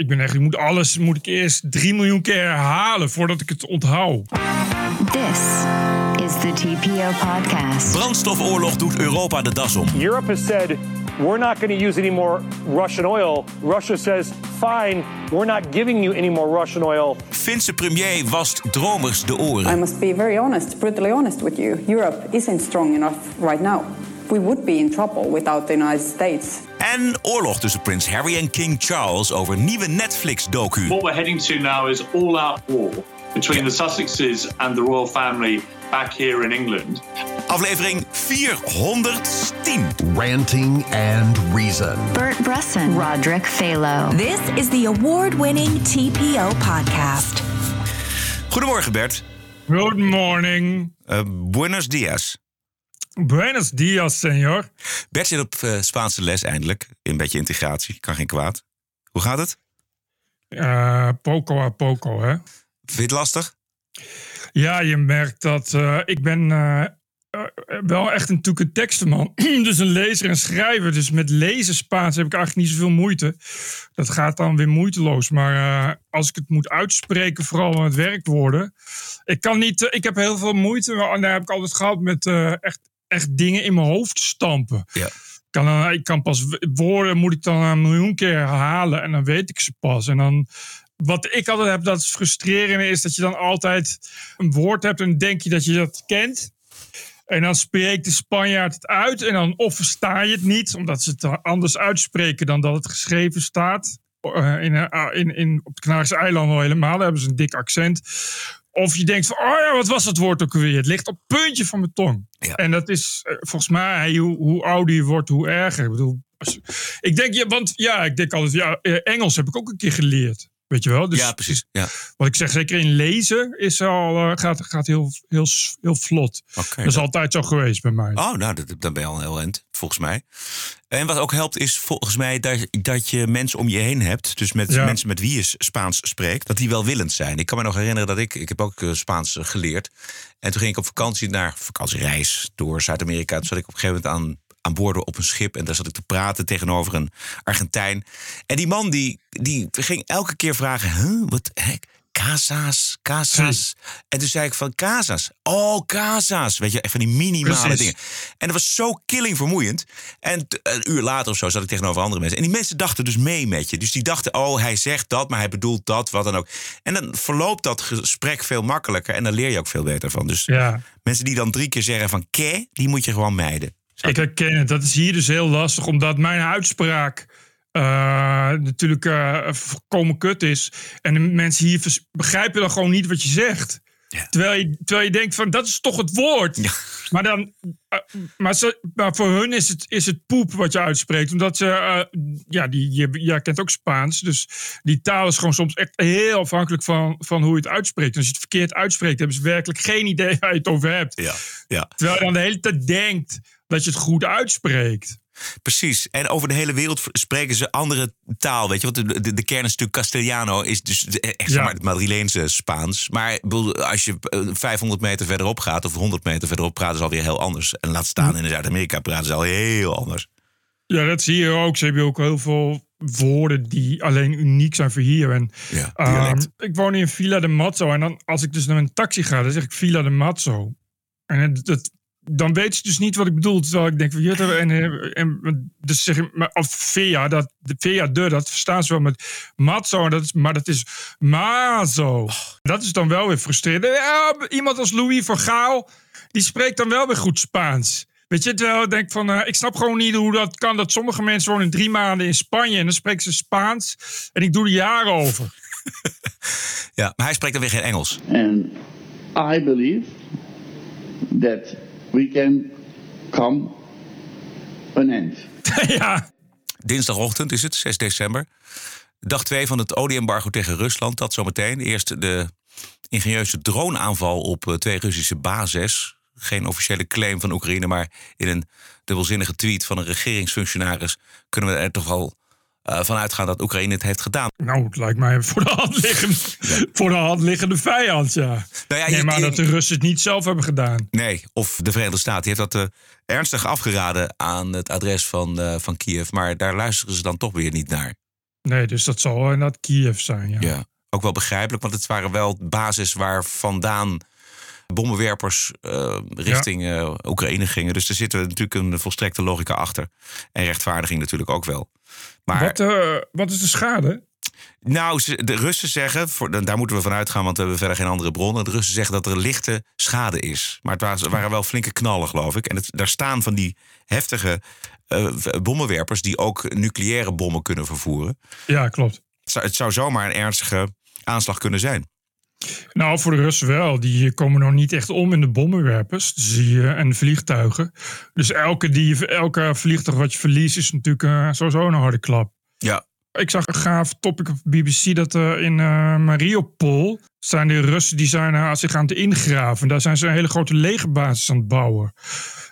ik ben echt, ik moet alles moet ik eerst 3 miljoen keer herhalen voordat ik het onthoud. This is the TPO podcast. Brandstofoorlog doet Europa de das om. Europe has said we're not going to use any more Russian oil. Russia says, fine, we're not giving you any more Russian oil. Finse premier wast dromers de I oren. must be very honest, brutally honest with you. Europe isn't strong enough right now. We would be in trouble without the United States. En oorlog tussen prins Harry en King Charles over nieuwe Netflix-docu. What we're heading to now is all-out war between the Sussexes and the royal family back here in England. Aflevering 410. Ranting and Reason. Bert Bresson, Roderick Phalo. This is the award winning TPO podcast. Goedemorgen Bert. Good morning. Eh, buenos dias. Buenos dias, senor. Bert zit op eh, Spaanse les eindelijk. Een beetje integratie, kan geen kwaad. Hoe gaat het? Eh, poco a poco, hè? Vind je het lastig? Ja, je merkt dat eh, ik ben wel echt een tekstenman. dus een lezer en schrijver. Dus met lezen Spaans heb ik eigenlijk niet zoveel moeite. Dat gaat dan weer moeiteloos. Maar als ik het moet uitspreken, vooral met werkwoorden. Ik kan niet, ik heb heel veel moeite. Maar daar heb ik altijd gehad met echt, echt dingen in mijn hoofd stampen. Ja. Ik kan, dan- ik kan pas woorden moet ik dan een miljoen keer herhalen en dan weet ik ze pas. En dan, wat ik altijd heb, dat is frustrerende, is dat je dan altijd een woord hebt en denk je dat je dat kent. En dan spreekt de Spanjaard het uit en dan of versta je het niet, omdat ze het anders uitspreken dan dat het geschreven staat. Eh, in, eh, in, in, op de Canarische eilanden al helemaal, hebben ze een dik accent. Of je denkt van, oh ja, wat was dat woord ook alweer? Het ligt op het puntje van mijn tong. Ja. En dat is eh, volgens mij, hoe, hoe ouder je wordt, hoe erger. Ik bedoel, als, ik denk, ja, want ja, ik denk altijd, ja, eh, Engels heb ik ook een keer geleerd. Weet je wel? Dus ja, precies. Ja. wat ik zeg, zeker in lezen is al, eh, gaat, gaat heel, heel, heel vlot. Dat is altijd zo geweest bij mij. Oh, nou, dat- dan ben je al een heel eind, volgens mij. En wat ook helpt is volgens mij dat, dat je mensen om je heen hebt. Dus met Ja. mensen met wie je Spaans spreekt. Dat die welwillend zijn. Ik kan me nog herinneren dat ik, ik heb ook eh, Spaans eh, geleerd. En toen ging ik op vakantie naar vakantiereis door Zuid-Amerika. Toen zat ik op een gegeven moment aan, aan boord op een schip. En daar zat ik te praten tegenover een Argentijn. En die man die, die ging elke keer vragen, huh, wat hek? Casas, casas. En toen zei ik van casas. Oh, casas. Weet je, van die minimale Precies. dingen. En dat was zo killing vermoeiend. En een uur later of zo zat ik tegenover andere mensen. En die mensen dachten dus mee met je. Dus die dachten, oh, hij zegt dat, maar hij bedoelt dat, wat dan ook. En dan verloopt dat gesprek veel makkelijker. En dan leer je ook veel beter van. Dus Ja. mensen die dan drie keer zeggen van ke, die moet je gewoon mijden. Ik herken het. Dat is hier dus heel lastig, omdat mijn uitspraak eh, natuurlijk volkomen kut is. En de mensen hier begrijpen dan gewoon niet wat je zegt. Ja. Terwijl, je, terwijl je denkt van, dat is toch het woord? Ja. Maar, dan, eh, maar, ze, maar voor hun is het, is het poep wat je uitspreekt. Omdat ze, ja, die, je, jij kent ook Spaans. Dus die taal is gewoon soms echt heel afhankelijk van, van hoe je het uitspreekt. En als je het verkeerd uitspreekt, hebben ze werkelijk geen idee waar je het over hebt. Ja, ja. Terwijl je dan de hele tijd denkt dat je het goed uitspreekt. Precies. En over de hele wereld spreken ze andere taal. Weet je, want de, de, de kern is natuurlijk Castellano, is dus de- echt Ja. maar, het Madrileense Spaans. Maar als je eh, 500 meter verderop gaat of 100 meter verderop, praten ze alweer heel anders. En laat staan in Zuid-Amerika praten ze al heel anders. Ja, dat zie je ook. Ze hebben ook heel veel woorden die alleen uniek zijn voor hier. En, Ja, ehm, ik woon in Villa de Mazzo. En dan, als ik dus naar een taxi ga, dan zeg ik Villa de Mazzo. En het- dan weet ze dus niet wat ik bedoel. Terwijl ik denk van, en, en, en dus zeg maar, of Via, dat, de Via de, dat verstaan ze wel met Mazzo. En dat is, maar dat is Mazo. Dat is dan wel weer frustrerend. Ja, iemand als Louis van Gaal, die spreekt dan wel weer goed Spaans. Weet je, terwijl ik denk van, eh, ik snap gewoon niet hoe dat kan. Dat sommige mensen wonen drie maanden in Spanje en dan spreken ze Spaans. En ik doe er jaren over. Ja, maar hij spreekt dan weer geen Engels. And I believe that we can come an end. ja, Dinsdagochtend is het, 6 december. Dag 2 van het olieembargo tegen Rusland. Dat zometeen. Eerst de ingenieuze droneaanval op eh, twee Russische bases. Geen officiële claim van Oekraïne, maar in een dubbelzinnige tweet van een regeringsfunctionaris kunnen we er toch al eh, van uitgaan dat Oekraïne het heeft gedaan. nou, het lijkt mij voor de hand liggende, voor de hand liggende vijand, ja. Nou ja, nee, je- maar je- dat de Russen het niet zelf hebben gedaan. Nee, of de Verenigde Staten die heeft dat eh, ernstig afgeraden aan het adres van, eh, van Kiev. Maar daar luisteren ze dan toch weer niet naar. Nee, dus dat zal inderdaad Kiev zijn, ja. Ja, ook wel begrijpelijk, want het waren wel basis waar vandaan bommenwerpers richting Oekraïne gingen. Dus er zit natuurlijk een volstrekte logica achter. En rechtvaardiging natuurlijk ook wel. Maar Wat, eh, wat is de schade? nou, de Russen zeggen, voor, daar moeten we vanuit gaan, want we hebben verder geen andere bronnen. De Russen zeggen dat er lichte schade is. Maar het waren, waren wel flinke knallen, geloof ik. En het, daar staan van die heftige eh, bommenwerpers die ook nucleaire bommen kunnen vervoeren. Ja, klopt. Het zou, het zou zomaar een ernstige aanslag kunnen zijn. Nou, voor de Russen wel. Die komen nog niet echt om in de bommenwerpers die, eh, en de vliegtuigen. Dus elke, die, elke vliegtuig wat je verliest is natuurlijk eh, sowieso een harde klap. Ja, Ik zag een gaaf topic op BBC dat eh, in eh, Mariupol zijn de Russen die zijn uh, zich aan het ingraven. Daar zijn ze een hele grote legerbasis aan het bouwen.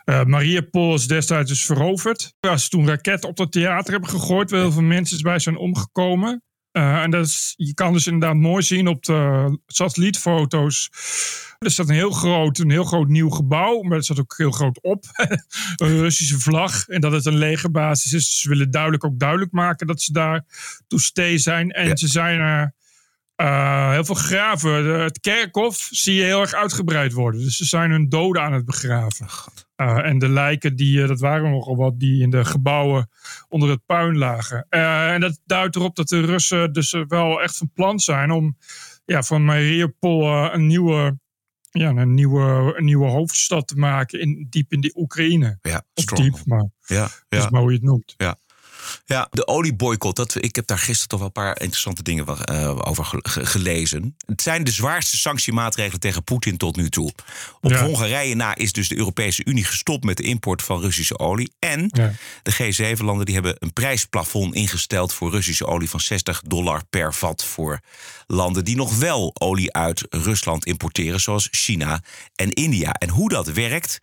Eh, Mariupol is destijds dus veroverd. Waar ze toen raketten op het theater hebben gegooid, waar heel veel mensen bij zijn omgekomen. Uh, en dat is, je kan dus inderdaad mooi zien op de satellietfoto's. Er staat een heel groot, een heel groot nieuw gebouw, maar er staat ook heel groot op. een Russische vlag. En dat het een legerbasis is. Ze willen duidelijk ook duidelijk maken dat ze daar to stay zijn. En Ja. ze zijn er uh, heel veel graven. De- het kerkhof zie je heel erg uitgebreid worden. Dus ze zijn hun doden aan het begraven. Uh, en de lijken, die, uh, dat waren nogal wat, die in de gebouwen onder het puin lagen. En dat duidt erop dat de Russen dus wel echt van plan zijn om ja, van Mariupol een nieuwe, ja, een, nieuwe, een nieuwe hoofdstad te maken in, diep in de Oekraïne. ja, Of diep, maar Ja, dat ja. is maar hoe je het noemt. Ja. Ja, de olieboycott. Dat, ik heb daar gisteren toch wel een paar interessante dingen eh, over ge- ge- gelezen. Het zijn de zwaarste sanctiemaatregelen tegen Poetin tot nu toe. Op Ja. Hongarije na is dus de Europese Unie gestopt met de import van Russische olie. En Ja. de G7-landen die hebben een prijsplafond ingesteld voor Russische olie van 60 dollar per vat voor landen die nog wel olie uit Rusland importeren, zoals China en India. En hoe dat werkt.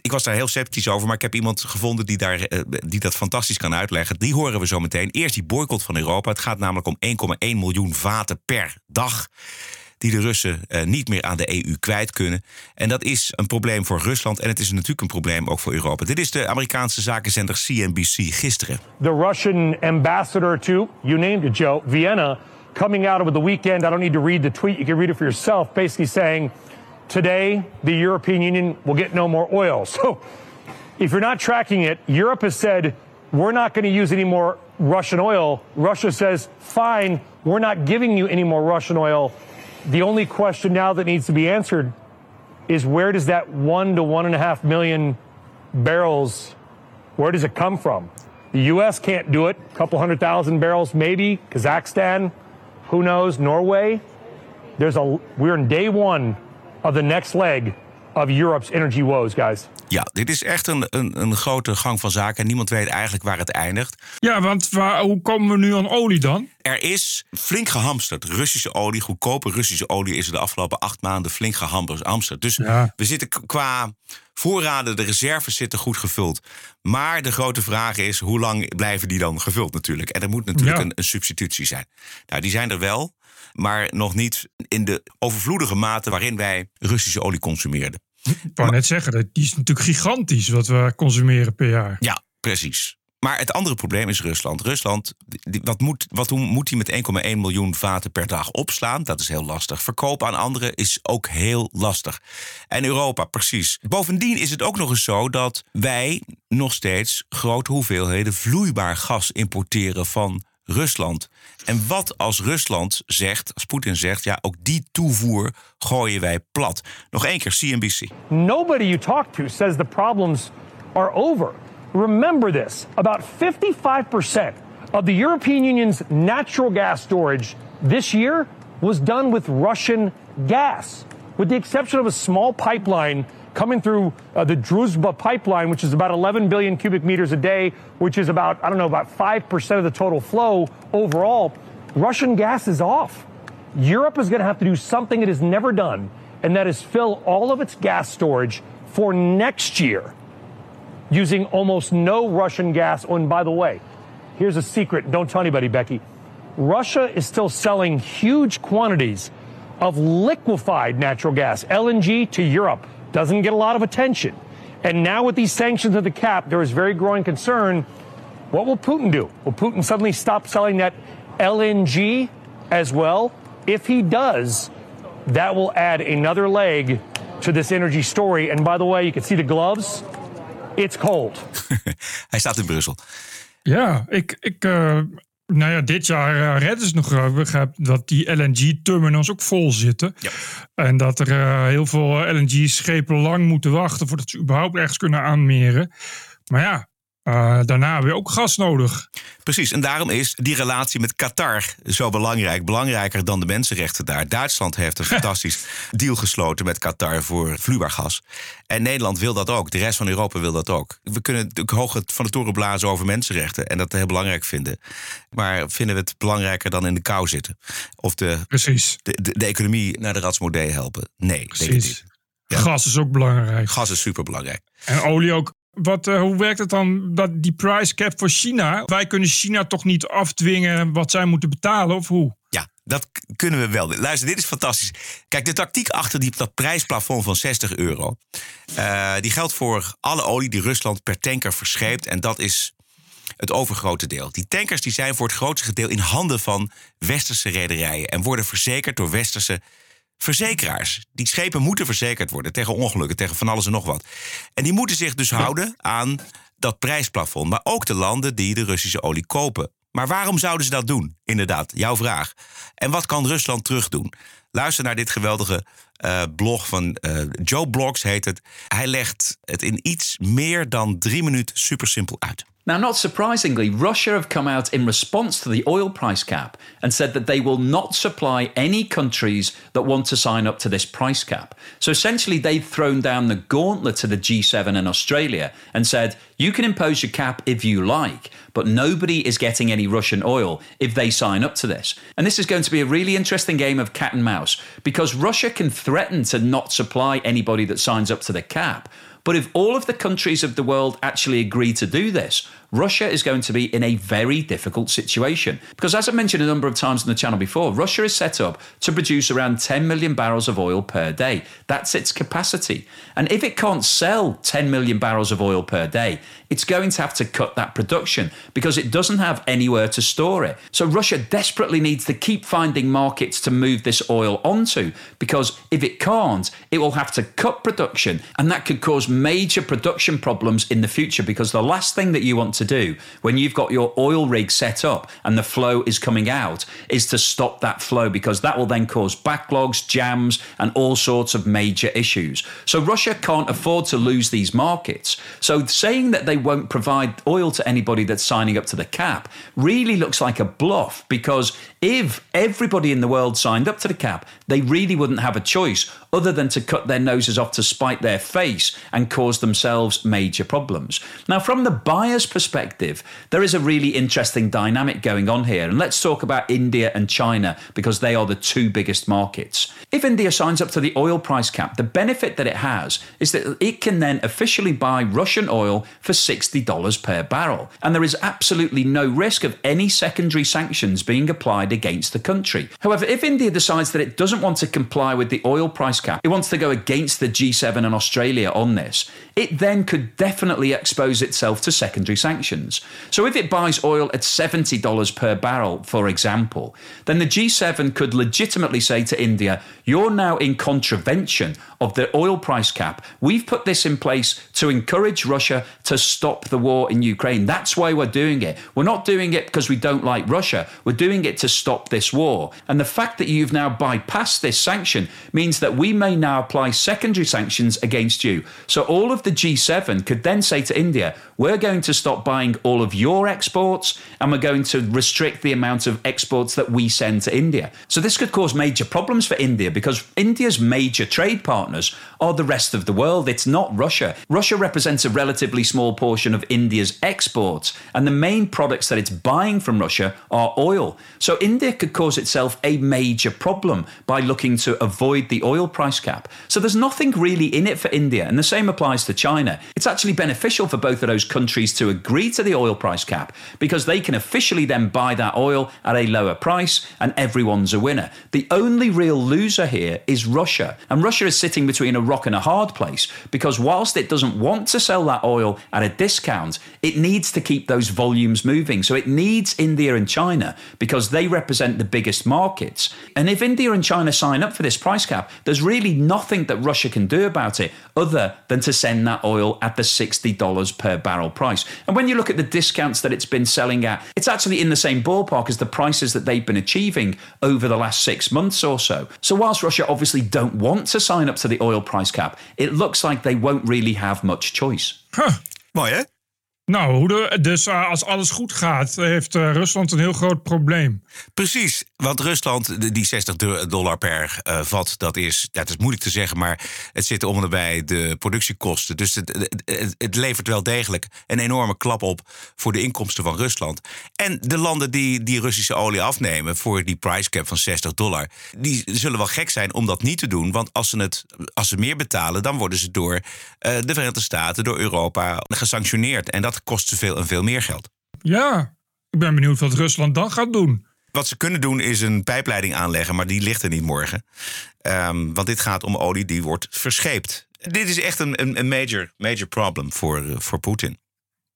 Ik was daar heel sceptisch over, maar ik heb iemand gevonden die, daar, eh, die dat fantastisch kan uitleggen. Die horen we zo meteen. Eerst die boycott van Europa. Het gaat namelijk om 1,1 miljoen vaten per dag. Die de Russen eh, niet meer aan de EU kwijt kunnen. En dat is een probleem voor Rusland. En het is natuurlijk een probleem ook voor Europa. Dit is de Amerikaanse zakenzender CNBC gisteren. the Russian ambassador to, you named it, Joe, Vienna, coming out over the weekend. I don't need to read the tweet, you can read it for yourself, basically saying, today the European Union will get no more oil. So if you're not tracking it, Europe has said, we're not going to use any more Russian oil. Russia says, fine, we're not giving you any more Russian oil. The only question now that needs to be answered is where does that one to one and a half million barrels where does it come from? The U.S. can't do it. A couple hundred thousand barrels, maybe. Kazakhstan, who knows? Norway. There's a. We're in day one of the next leg of Europe's energy woes, guys. Ja, dit is echt een, een, een grote gang van zaken. En niemand weet eigenlijk waar het eindigt. Ja, want waar, hoe komen we nu aan olie dan? Er is flink gehamsterd. Russische olie, goedkope Russische olie is er de afgelopen acht maanden flink gehamsterd. Dus Ja. we zitten qua voorraden, de reserves zitten goed gevuld. Maar de grote vraag is, hoe lang blijven die dan gevuld natuurlijk? En er moet natuurlijk Ja. een, een substitutie zijn. Nou, die zijn er wel, maar nog niet in de overvloedige mate waarin wij Russische olie consumeerden. Ik wou net zeggen, dat- die is natuurlijk gigantisch wat we consumeren per jaar. Ja, precies. Maar het andere probleem is Rusland. Rusland, wat moet, wat moet hij met 1,1 miljoen vaten per dag opslaan? Dat is heel lastig. Verkopen aan anderen is ook heel lastig. En Europa, precies. Bovendien is het ook nog eens zo dat wij nog steeds grote hoeveelheden vloeibaar gas importeren van Rusland. En wat als Rusland zegt, als Poetin zegt, ja, ook die toevoer gooien wij plat. Nog één keer CNBC. Nobody you talk to says the problems are over. Remember this about 55% of the European Union's natural gas storage this year was done with Russian gas, with the exception of a small pipeline coming through uh, the Druzhba pipeline, which is about 11 billion cubic meters a day, which is about, I don't know, about 5% of the total flow overall. Russian gas is off. Europe is going to have to do something it has never done, and that is fill all of its gas storage for next year using almost no Russian gas. Oh, and by the way, here's a secret don't tell anybody, Becky. Russia is still selling huge quantities of liquefied natural gas, LNG, to Europe. Doesn't get a lot of attention. And now, with these sanctions of the cap, there is very growing concern What will Putin do? Will Putin suddenly stop selling that LNG as well? If he does, that will add another leg to this energy story. And by the way, you can see the gloves. It's cold. Hij staat in Brussel. Ja, ik, ik, uh, nou ja, dit jaar uh, redden ze nog. Ik begrijp dat die LNG-terminals ook vol zitten. Ja. En dat er uh, heel veel LNG-schepen lang moeten wachten voordat ze überhaupt ergens kunnen aanmeren. Maar ja, uh, daarna weer ook gas nodig. Precies, en daarom is die relatie met Qatar zo belangrijk. Belangrijker dan de mensenrechten daar. Duitsland heeft een fantastisch deal gesloten met Qatar voor vloeibaar gas. En Nederland wil dat ook. De rest van Europa wil dat ook. We kunnen natuurlijk hoog van de toren blazen over mensenrechten en dat heel belangrijk vinden. Maar vinden we het belangrijker dan in de kou zitten? Of de, Precies. de, de, de economie naar de ratsmodee helpen? Nee, Precies. Gas is ook belangrijk. Gas is superbelangrijk. En olie ook. Wat, uh, hoe werkt het dan, dat die price cap voor China? Wij kunnen China toch niet afdwingen wat zij moeten betalen, of hoe? Ja, dat kunnen we wel. Luister, dit is fantastisch. Kijk, de tactiek achter die, dat prijsplafond van 60 euro... Uh, die geldt voor alle olie die Rusland per tanker verscheept. En dat is het overgrote deel. Die tankers die zijn voor het grootste gedeelte in handen van westerse rederijen... en worden verzekerd door westerse verzekeraars. Die schepen moeten verzekerd worden tegen ongelukken, tegen van alles en nog wat. En die moeten zich dus houden aan dat prijsplafond. Maar ook de landen die de Russische olie kopen. Maar waarom zouden ze dat doen? Inderdaad, jouw vraag. En wat kan Rusland terugdoen? Luister naar dit geweldige uh, blog van uh, Joe Blogs heet het. Hij legt het in iets meer dan drie minuten super simpel uit. Now, not surprisingly, Russia have come out in response to the oil price cap and said that they will not supply any countries that want to sign up to this price cap. So essentially, they've thrown down the gauntlet to the G7 and Australia and said, you can impose your cap if you like, but nobody is getting any Russian oil if they sign up to this. And this is going to be a really interesting game of cat and mouse because Russia can threaten to not supply anybody that signs up to the cap. But if all of the countries of the world actually agree to do this, Russia is going to be in a very difficult situation. Because, as I mentioned a number of times on the channel before, Russia is set up to produce around 10 million barrels of oil per day. That's its capacity. And if it can't sell 10 million barrels of oil per day, it's going to have to cut that production because it doesn't have anywhere to store it. So, Russia desperately needs to keep finding markets to move this oil onto because if it can't, it will have to cut production and that could cause major production problems in the future because the last thing that you want to do when you've got your oil rig set up and the flow is coming out is to stop that flow because that will then cause backlogs, jams, and all sorts of major issues. So Russia can't afford to lose these markets. So saying that they won't provide oil to anybody that's signing up to the cap really looks like a bluff because if everybody in the world signed up to the cap, they really wouldn't have a choice other than to cut their noses off to spite their face and cause themselves major problems. Now, from the buyer's perspective, there is a really interesting dynamic going on here. And let's talk about India and China because they are the two biggest markets. If India signs up to the oil price cap, the benefit that it has is that it can then officially buy Russian oil for $60 per barrel. And there is absolutely no risk of any secondary sanctions being applied against the country. However, if India decides that it doesn't want to comply with the oil price cap, it wants to go against the G7 and Australia on this, it then could definitely expose itself to secondary sanctions. So if it buys oil at $70 per barrel, for example, then the G7 could legitimately say to India, you're now in contravention of the oil price cap. We've put this in place to encourage Russia to stop the war in Ukraine. That's why we're doing it. We're not doing it because we don't like Russia. We're doing it to stop this war. And the fact that you've now bypassed this sanction means that we may now apply secondary sanctions against you. So all of the G7 could then say to India, we're going to stop buying all of your exports and we're going to restrict the amount of exports that we send to India. So this could cause major problems for India because India's major trade partners are the rest of the world. It's not Russia. Russia represents a relatively small portion of India's exports, and the main products that it's buying from Russia are oil. So India could cause itself a major problem by looking to avoid the oil price cap. So there's nothing really in it for India, and the same applies to China. It's actually beneficial for both of those countries to agree to the oil price cap because they can officially then buy that oil at a lower price and everyone's a winner. The only real loser here is Russia. And Russia is sitting between a rock and a hard place because whilst it doesn't want to sell that oil at a discount, it needs to keep those volumes moving. So it needs India and China because they represent the biggest markets. And if India and China sign up for this price cap, there's really nothing that Russia can do about it other than to send that oil at the $60 per barrel price. And when you look at the discounts that it's been selling at, it's actually in the same ballpark as the prices that they've been achieving over the last six months or so. So whilst Russia obviously don't want to sign up to the oil price cap, it looks like they won't really have much choice. Huh. Mooi hè? Nou, dus eh, als alles goed gaat, heeft eh, Rusland een heel groot probleem. Precies, want Rusland, die 60 do- dollar per eh, vat, dat is, het is moeilijk te zeggen, maar het zit om de productiekosten. Dus het- het levert wel degelijk een enorme klap op voor de inkomsten van Rusland. En de landen die die Russische olie afnemen voor die price cap van 60 dollar, die zullen wel gek zijn om dat niet te doen. Want als ze, het, als ze meer betalen, dan worden ze door eh, de Verenigde Staten, door Europa gesanctioneerd. En dat kost ze veel en veel meer geld. Ja, ik ben benieuwd wat Rusland dan gaat doen. Wat ze kunnen doen is een pijpleiding aanleggen, maar die ligt er niet morgen. Ehm, want dit gaat om olie die wordt verscheept. Dit is echt een, een, major, major problem voor, eh, voor Poetin.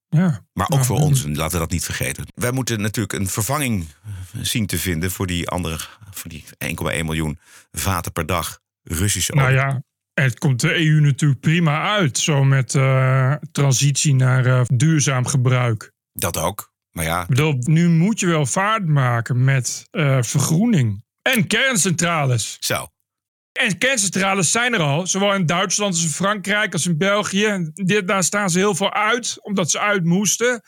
Ja. Maar ook Ja, voor ons, en laten we dat niet vergeten. Wij moeten natuurlijk een vervanging eh, zien te vinden voor die andere, voor die 1,1 miljoen vaten per dag Russische olie. Nou ja, het komt de EU natuurlijk prima uit. Zo met eh, transitie naar duurzaam gebruik. Dat ook. Maar ja, Ik bedoel, nu moet je wel vaart maken met eh, vergroening. En kerncentrales. zo. En kerncentrales zijn er al, zowel in Duitsland als in Frankrijk als in België. Dit, daar staan ze heel veel uit, omdat ze uit moesten.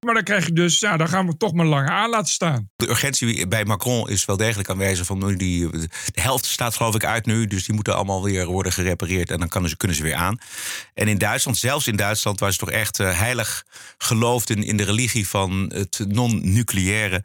Maar dan krijg je dus, ja, dan gaan we toch maar langer aan laten staan. De urgentie bij Macron is wel degelijk aanwezig. Van nu die, de helft staat geloof ik uit nu. Dus die moeten allemaal weer worden gerepareerd. En dan kunnen ze, kunnen ze weer aan. En in Duitsland, zelfs in Duitsland, waar ze toch echt eh, heilig geloofden in de religie van het non-nucleaire,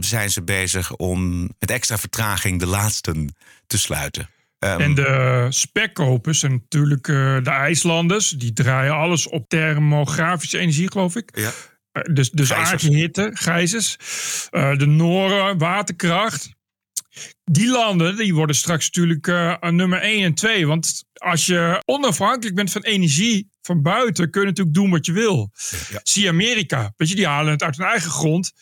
zijn ze bezig om met extra vertraging de laatsten te sluiten. Ehm, En de spekkopers en natuurlijk eh, de IJslanders, die draaien alles op thermografische energie, geloof ik. ja. Eh, Dus, dus Gijzers. aardse hitte, gijzers. Eh, de Noren, waterkracht. Die landen die worden straks natuurlijk nummer 1 en 2. Want als je onafhankelijk bent van energie van buiten, kun je natuurlijk doen wat je wil. Ja. Zie Amerika, weet je, die halen het uit hun eigen grond.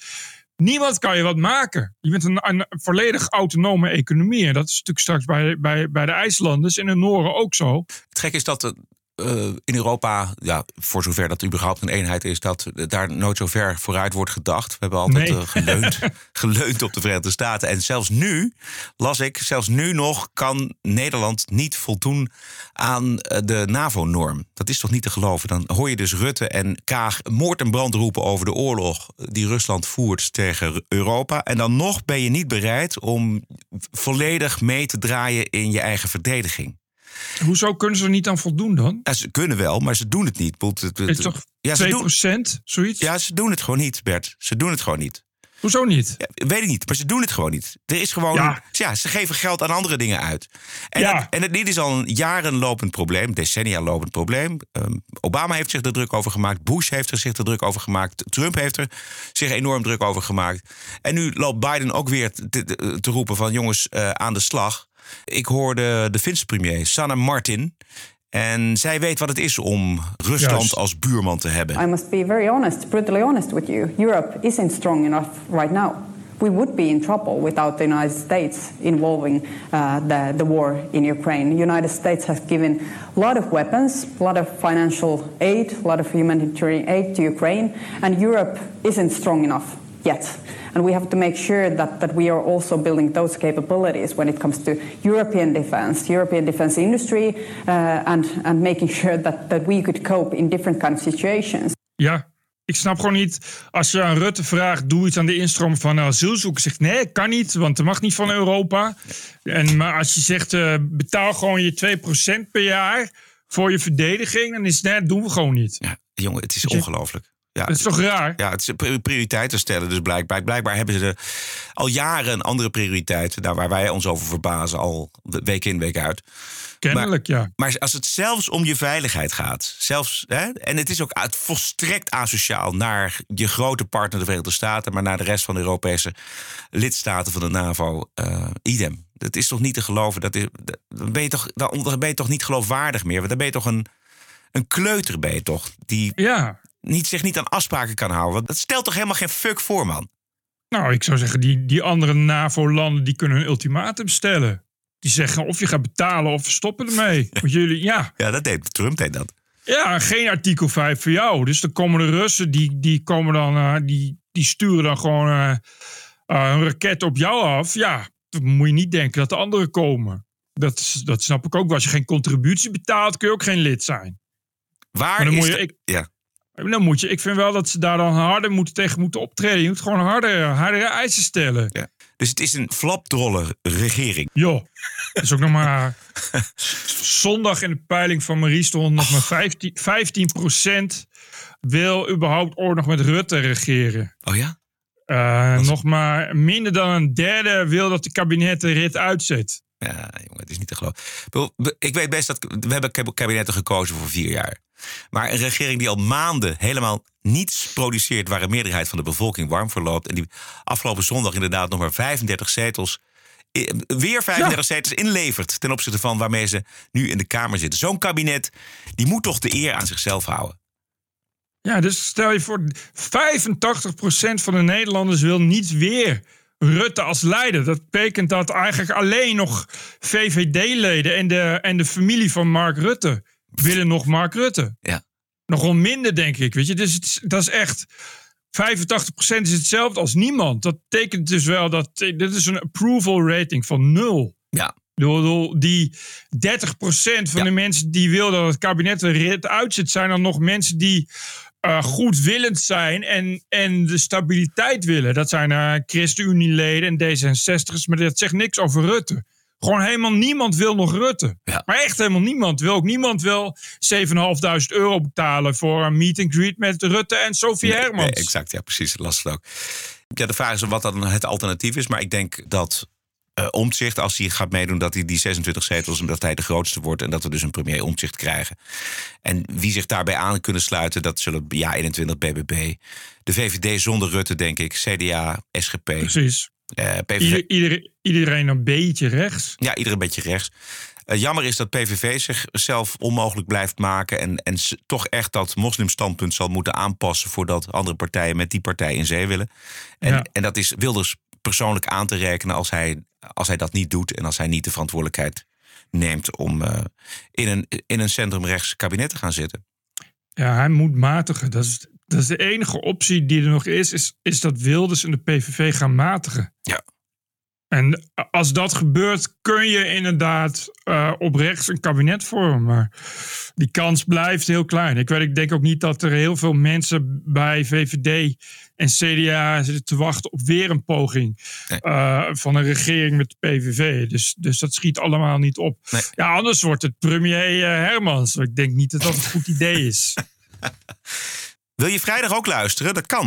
Niemand kan je wat maken. Je bent een, volledig autonome economie. En dat is natuurlijk straks bij, bij, bij de IJslanders en de Noren ook zo. Het gek is dat eh, in Europa, ja, voor zover dat überhaupt een eenheid is, dat daar nooit zo ver vooruit wordt gedacht. We hebben altijd Nee. eh, geleund, geleund op de Verenigde Staten. En zelfs nu, las ik, zelfs nu nog kan Nederland niet voldoen aan eh, de NAVO-norm. Dat is toch niet te geloven? Dan hoor je dus Rutte en Kaag moord en brand roepen over de oorlog die Rusland voert tegen Europa. En dan nog ben je niet bereid om volledig mee te draaien in je eigen verdediging. Hoezo kunnen ze er niet aan voldoen dan? Ja, ze kunnen wel, maar ze doen het niet. Het- het- Het is toch ja, ze 2%, doen, zoiets? ja, ze doen het gewoon niet, Bert. Ze doen het gewoon niet. Hoezo niet? Ja, weet ik niet, maar ze doen het gewoon niet. Er is gewoon. Ja. Ja, ze geven geld aan andere dingen uit. En, Ja. het- en het, dit is al een jarenlopend probleem, decennia lopend probleem. Ehm, Obama heeft zich er druk over gemaakt. Bush heeft er zich er druk over gemaakt. Trump heeft er zich enorm druk over gemaakt. En nu loopt Biden ook weer te, te- te roepen van jongens eh, aan de slag. Ik hoorde de Finse premier, Sanna Martin. En zij weet wat het is om Rusland Juist. als buurman te hebben. I must be very honest, brutally honest with you. Europe isn't strong enough right now. We would be in trouble without the United States involving uh, the, the war in Ukraine. The United States has given a lot of weapons, a lot of financial aid, a lot of humanitarian aid to Ukraine, and Europe isn't strong enough yet. And we have to make sure that, that we are also building those capabilities when it comes to European defense, European defense industry, uh, and, and making sure that, that we could cope in different kind of situations. Ja, ik snap gewoon niet. Als je aan Rutte vraagt, doe iets aan de instroom van asielzoekers. Zegt nee, kan niet, want dat mag niet van Europa. En, maar als je zegt, eh, betaal gewoon je 2% per jaar voor je verdediging. Dan is het, nee, dat doen we gewoon niet. Ja, jongen, het is ongelooflijk. Ja, Dat is toch raar? Ja, het is pri- prioriteiten stellen. Dus blijkbaar, blijkbaar hebben ze al jaren een andere prioriteit. Daar waar wij ons over verbazen, al de week in, week uit. Kennelijk, ja. Maar als het zelfs om je veiligheid gaat, zelfs, hè, en het is ook uit, volstrekt asociaal naar je grote partner, de Verenigde Staten, maar naar de rest van de Europese lidstaten van de NAVO, eh, idem. Dat is toch niet te geloven? Dat is, dat- dan, ben je toch, dan ben je toch niet geloofwaardig meer? Want dan ben je toch een, een kleuter, ben je toch? Die Ja. Niet, zich niet aan afspraken kan houden. Want Dat stelt toch helemaal geen fuck voor, man? Nou, ik zou zeggen, die, die andere NAVO-landen die kunnen een ultimatum stellen. Die zeggen of je gaat betalen of we stoppen ermee. Want jullie, ja, Ja, dat deed Trump deed dat. ja, geen artikel 5 voor jou. Dus dan komen de Russen, die, die, komen dan, eh, die, die sturen dan gewoon eh, eh, een raket op jou af. Ja, dan moet je niet denken dat de anderen komen. Dat, dat snap ik ook. Als je geen contributie betaalt, kun je ook geen lid zijn. Waar is moet je, ik, ja. Dan moet je, ik vind wel dat ze daar dan harder moeten tegen moeten optreden. Je moet gewoon harder, hardere eisen stellen. Ja. Dus het is een flapdrolle regering. Joh, dat is ook nog maar... Zondag in de peiling van Marie stond nog maar 15, 15 wil überhaupt oorlog met Rutte regeren. Oh ja? Eh, nog maar minder dan een derde wil dat de kabinet de rit uitzet. Ja, jongen, het is niet te geloven. Ik weet best dat we hebben kab- kabinetten gekozen voor vier jaar. Maar een regering die al maanden helemaal niets produceert waar een meerderheid van de bevolking warm voor loopt. En die afgelopen zondag inderdaad nog maar 35 zetels. Weer 35 zetels inlevert ten opzichte van waarmee ze nu in de Kamer zitten. Zo'n kabinet die moet toch de eer aan zichzelf houden. Ja, dus stel je voor, 85% van de Nederlanders wil niet weer Rutte als leider. Dat betekent dat eigenlijk alleen nog VVD-leden en de, en de familie van Mark Rutte willen nog Mark Rutte. Ja. Nog wel minder, denk ik. Weet je, dus het dat is echt. 85% is hetzelfde als niemand. Dat betekent dus wel dat. Dit is een approval rating van nul. Ja. Die 30% van Ja. de mensen die wil dat het kabinet er rit uitzet, zijn dan nog mensen die eh, goedwillend zijn en, en de stabiliteit willen. Dat zijn eh ChristenUnie-leden en D66'ers, maar dat zegt niks over Rutte. Gewoon helemaal niemand wil nog Rutte. Ja. Maar echt helemaal niemand wil ook. Niemand wil 7.500 euro betalen voor een meet and greet met Rutte en Sofie Nee, Hermans. nee, exact, ja, precies. Lastig ook. Ja, de vraag is wat dan het alternatief is. Maar ik denk dat eh Omtzigt, als hij gaat meedoen, dat hij die 26 zetels, dat hij de grootste wordt. En dat we dus een premier Omtzigt krijgen. En wie zich daarbij aan kunnen sluiten, dat zullen ja 21 BBB. De VVD zonder Rutte, denk ik. CDA, SGP, Precies. eh, PVV. Ieder, ieder- iedereen een beetje rechts. Ja, ieder een beetje rechts. Eh, jammer is dat PVV zichzelf onmogelijk blijft maken. En, en toch echt dat moslimstandpunt zal moeten aanpassen. voordat andere partijen met die partij in zee willen. En, Ja. en dat is Wilders persoonlijk aan te rekenen als hij, als hij dat niet doet. en als hij niet de verantwoordelijkheid neemt om eh, in een, in een centrumrechts kabinet te gaan zitten. Ja, hij moet matigen. Dat is, dat is de enige optie die er nog is, is, is dat Wilders en de PVV gaan matigen. Ja. En als dat gebeurt, kun je inderdaad eh, op rechts een kabinet vormen. Maar die kans blijft heel klein. Ik, weet, ik denk ook niet dat er heel veel mensen bij VVD en CDA zitten te wachten op weer een poging Nee. eh, van een regering met de PVV. Dus, dus dat schiet allemaal niet op. Nee. Ja, anders wordt het premier eh, Hermans. Ik denk niet dat dat een goed idee is. Wil je vrijdag ook luisteren? Dat kan.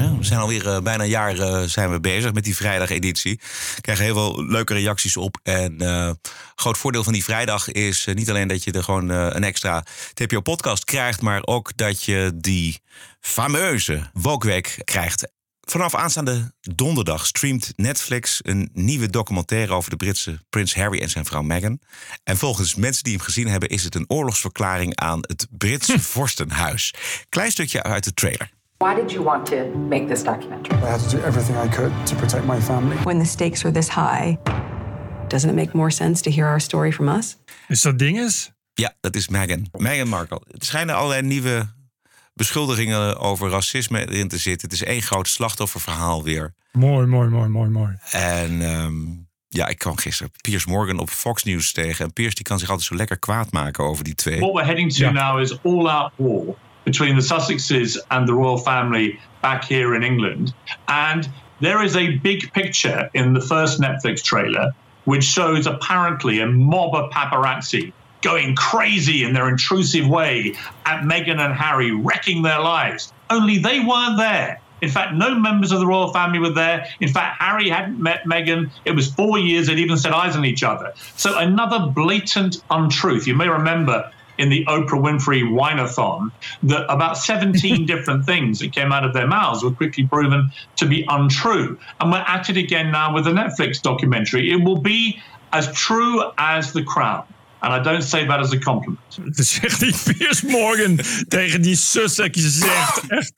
We zijn alweer eh, bijna een jaar eh, zijn we bezig met die vrijdageditie. We krijgen heel veel leuke reacties op. En eh groot voordeel van die vrijdag is niet alleen dat je er gewoon een extra TPO-podcast krijgt... maar ook dat je die fameuze Wokweek krijgt. Vanaf aanstaande donderdag streamt Netflix een nieuwe documentaire over de Britse prins Harry en zijn vrouw Meghan. En volgens mensen die hem gezien hebben, is het een oorlogsverklaring aan het Britse vorstenhuis. Klein stukje uit de trailer. Why did you want to make this documentary? I had to do everything I could to protect my family. When the stakes are this high, doesn't it make more sense to hear our story from us? Is dat dinges? Ja, dat is Meghan. Meghan Markle. Er schijnen allerlei nieuwe beschuldigingen over racisme erin te zitten. Het is één groot slachtofferverhaal weer. Mooi, mooi, mooi, mooi, mooi. En ehm, ja, ik kwam gisteren Piers Morgan op Fox News tegen. En Piers die kan zich altijd zo lekker kwaad maken over die twee. What we're heading to now is all-out war between the Sussexes and the royal family back here in England. And there is a big picture in the first Netflix trailer which shows apparently a mob of paparazzi going crazy in their intrusive way at Meghan and Harry, wrecking their lives. Only they weren't there. In fact, no members of the royal family were there. In fact, Harry hadn't met Meghan. It was four years they'd even set eyes on each other. So another blatant untruth. You may remember in the Oprah Winfrey Wineathon that about 17 different things that came out of their mouths were quickly proven to be untrue. And we're at it again now with the Netflix documentary. It will be as true as The Crown. And I don't say that as a compliment. Dat zegt die Piers Morgan tegen die Sussex. Je zegt echt,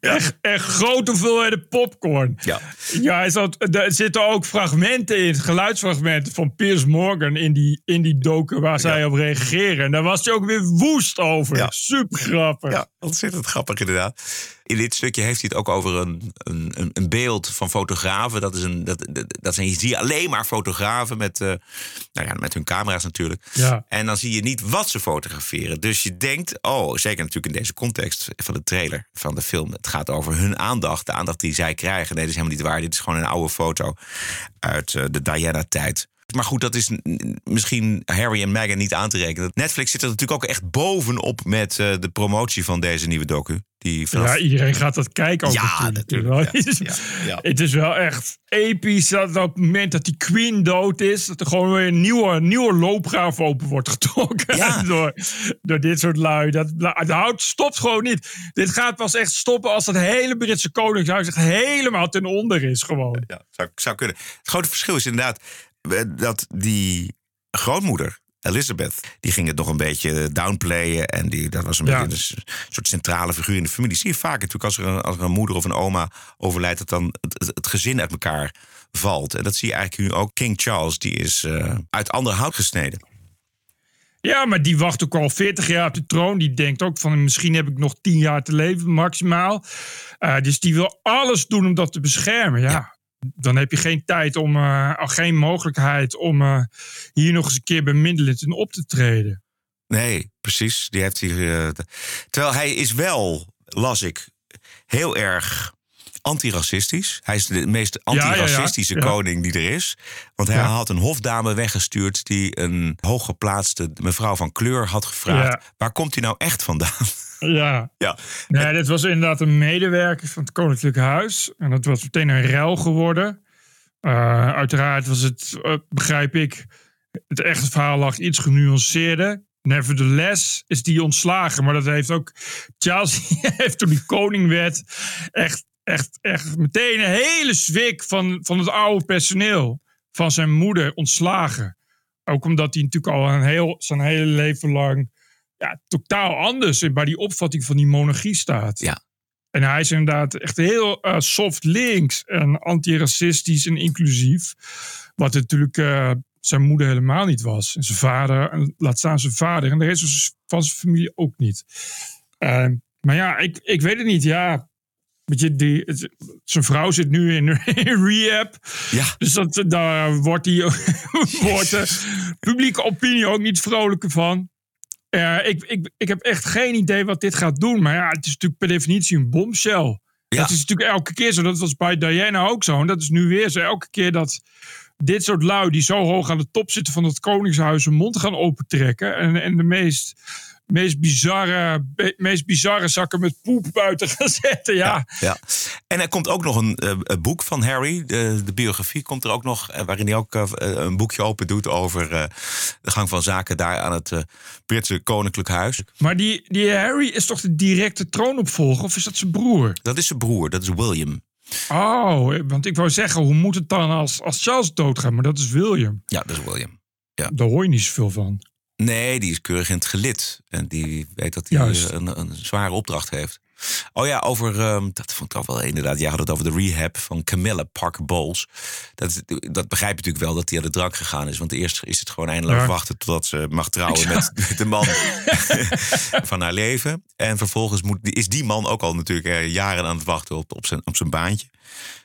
echt, echt grote hoeveelheden popcorn. Ja. Ja, zat, er zitten ook fragmenten in, geluidsfragmenten van Piers Morgan in die, in die docu waar zij op reageren. En daar was hij ook weer woest over. Ja. Super grappig. Ja, ontzettend grappig inderdaad. In dit stukje heeft hij het ook over een, een, een- beeld van fotografen. Dat, is een, dat, dat, zijn, je zie je alleen maar fotografen met, eh, nou ja, met hun camera's natuurlijk. Ja. En dan zie je niet wat ze fotograferen. Dus je denkt, oh, zeker natuurlijk in deze context van de trailer van de film. Het gaat over hun aandacht, de aandacht die zij krijgen. Nee, dat is helemaal niet waar. Dit is gewoon een oude foto uit eh, de Diana-tijd. Maar goed, dat is misschien Harry en Meghan niet aan te rekenen. Netflix zit er natuurlijk ook echt bovenop met eh, de promotie van deze nieuwe docu. Die vanaf Ja, iedereen gaat dat kijken ook Ja, natuurlijk. natuurlijk, Het is- ja, ja. Het is wel echt episch dat op het moment dat die queen dood is... dat er gewoon weer een nieuwe, nieuwe loopgraaf open wordt getrokken. Door, door dit soort lui. Dat, het hout stopt gewoon niet. Dit gaat pas echt stoppen als het hele Britse koningshuis... echt helemaal ten onder is gewoon. Ja, zou, zou kunnen. Het grote verschil is inderdaad dat die grootmoeder, Elizabeth, die ging het nog een beetje downplayen. En die, dat was een Ja. beetje een soort centrale figuur in de familie. Zie je vaak natuurlijk als er, een, als er een moeder of een oma overlijdt, dat dan het, het, het gezin uit elkaar valt. En dat zie je eigenlijk nu ook. King Charles, die is eh, uit ander hout gesneden. Ja, maar die wacht ook al 40 jaar op de troon. Die denkt ook van misschien heb ik nog 10 jaar te leven maximaal. Eh, dus die wil alles doen om dat te beschermen. Ja. Dan heb je geen tijd om, eh, geen mogelijkheid om eh, hier nog eens een keer bemiddelend in op te treden. Nee, precies. Die heeft hier, eh, terwijl hij is wel, las ik, heel erg antiracistisch. Hij is de meest ja, ja. antiracistische Ja. koning die er is. Want hij had een hofdame weggestuurd die een hooggeplaatste mevrouw van kleur had gevraagd. Waar komt hij nou echt vandaan? Ja. ja. Nee, dit was inderdaad een medewerker van het Koninklijk Huis. En dat was meteen een ruil geworden. Eh, uiteraard was het, eh, begrijp ik, het echte verhaal lag iets genuanceerder. Nevertheless is die ontslagen. Maar dat heeft ook Charles heeft toen die koning werd echt, echt, echt meteen een hele zwik van, van het oude personeel van zijn moeder ontslagen. Ook omdat hij natuurlijk al een heel, zijn hele leven lang ja, totaal anders bij die opvatting van die monarchie staat. Ja. En hij is inderdaad echt heel eh, soft links en antiracistisch en inclusief. Wat natuurlijk eh, zijn moeder helemaal niet was. En zijn vader, en laat staan zijn vader. En de rest van zijn familie ook niet. Eh, maar ja, ik, ik weet het niet. Ja, Weet je, die, het- zijn vrouw zit nu in, in rehab. Ja. Dus dat, daar wordt, die, wordt de publieke opinie ook niet vrolijker van. Eh, ik, ik, ik heb echt geen idee wat dit gaat doen. Maar ja, het is natuurlijk per definitie een bombshell. Dat is natuurlijk elke keer zo. Dat was bij Diana ook zo. En dat is nu weer zo. Elke keer dat dit soort lui die zo hoog aan de top zitten van het Koningshuis hun mond gaan opentrekken. En, en de meest, meest, bizarre, meest bizarre zakken met poep buiten gaan zetten. Ja, Ja. En er komt ook nog een, eh, een boek van Harry. De, de biografie komt er ook nog. eh, Waarin hij ook eh, een boekje open doet over de gang van zaken daar aan het Britse Koninklijk Huis. Maar die, die Harry is toch de directe troonopvolger? Of is dat zijn broer? Dat is zijn broer, dat is William. Oh, want ik wou zeggen, hoe moet het dan als, als Charles doodgaat? Maar dat is William. Ja, dat is William. Ja. Daar hoor je niet zoveel van. Nee, die is keurig in het gelid. En die weet dat hij eh, een, een zware opdracht heeft. Oh ja, over, ehm, dat vond ik ook wel inderdaad. Jij had het over de rehab van Camilla Parker Bowles. Dat, dat begrijp je natuurlijk wel dat hij aan de drank gegaan is. Want eerst is het gewoon eindeloos Ja. wachten totdat ze mag trouwen met, met de man van haar leven. En vervolgens moet, is die man ook al natuurlijk eh, jaren aan het wachten op, op, zijn, op zijn baantje.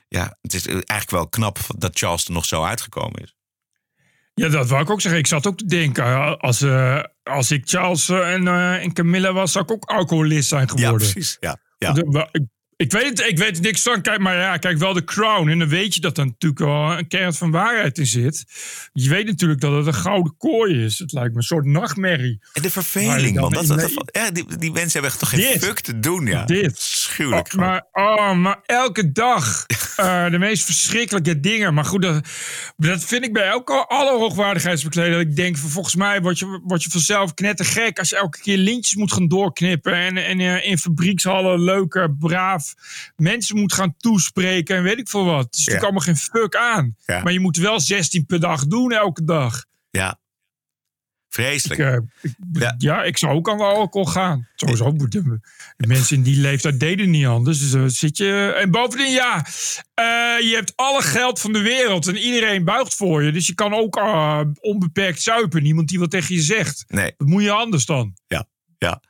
Ja, het is eigenlijk wel knap dat Charles er nog zo uitgekomen is. Ja, dat wou ik ook zeggen. Ik zat ook te denken, eh, als, eh, als ik Charles eh, en, en Camilla was, zou ik ook alcoholist zijn geworden. Ja, precies. Ja, ja. Ik, ik weet het, ik weet niks van. Kijk, maar ja, kijk wel de crown. En dan weet je dat er natuurlijk wel een kern van waarheid in zit. Je weet natuurlijk dat het een gouden kooi is. Het lijkt me een soort nachtmerrie. En de verveling, man. Dat, dat, ja, die, die mensen hebben toch geen Dit. fuck te doen, ja. Dit. Schuwelijk. Oh, maar, oh, maar elke dag eh, de meest verschrikkelijke dingen. Maar goed, dat, dat vind ik bij elke alle hoogwaardigheidsbekleder. Dat ik denk, van, volgens mij word je, word je vanzelf knettergek als je elke keer lintjes moet gaan doorknippen. En, en eh, in fabriekshallen leuke, mensen moet gaan toespreken en weet ik veel wat. Het is natuurlijk allemaal geen fuck aan. Ja. Maar je moet wel 16 per dag doen elke dag. Ja. Ik, Vreselijk. eh, ik- ja. ik zou ook aan de alcohol gaan. Sowieso. De mensen in die leeftijd deden niet anders. Dus dan zit je. En bovendien, ja. eh, je hebt alle geld van de wereld. En iedereen buigt voor je. Dus je kan ook eh, onbeperkt zuipen. Niemand die wat tegen je zegt. Nee. Dat moet je anders dan. Ja, ja.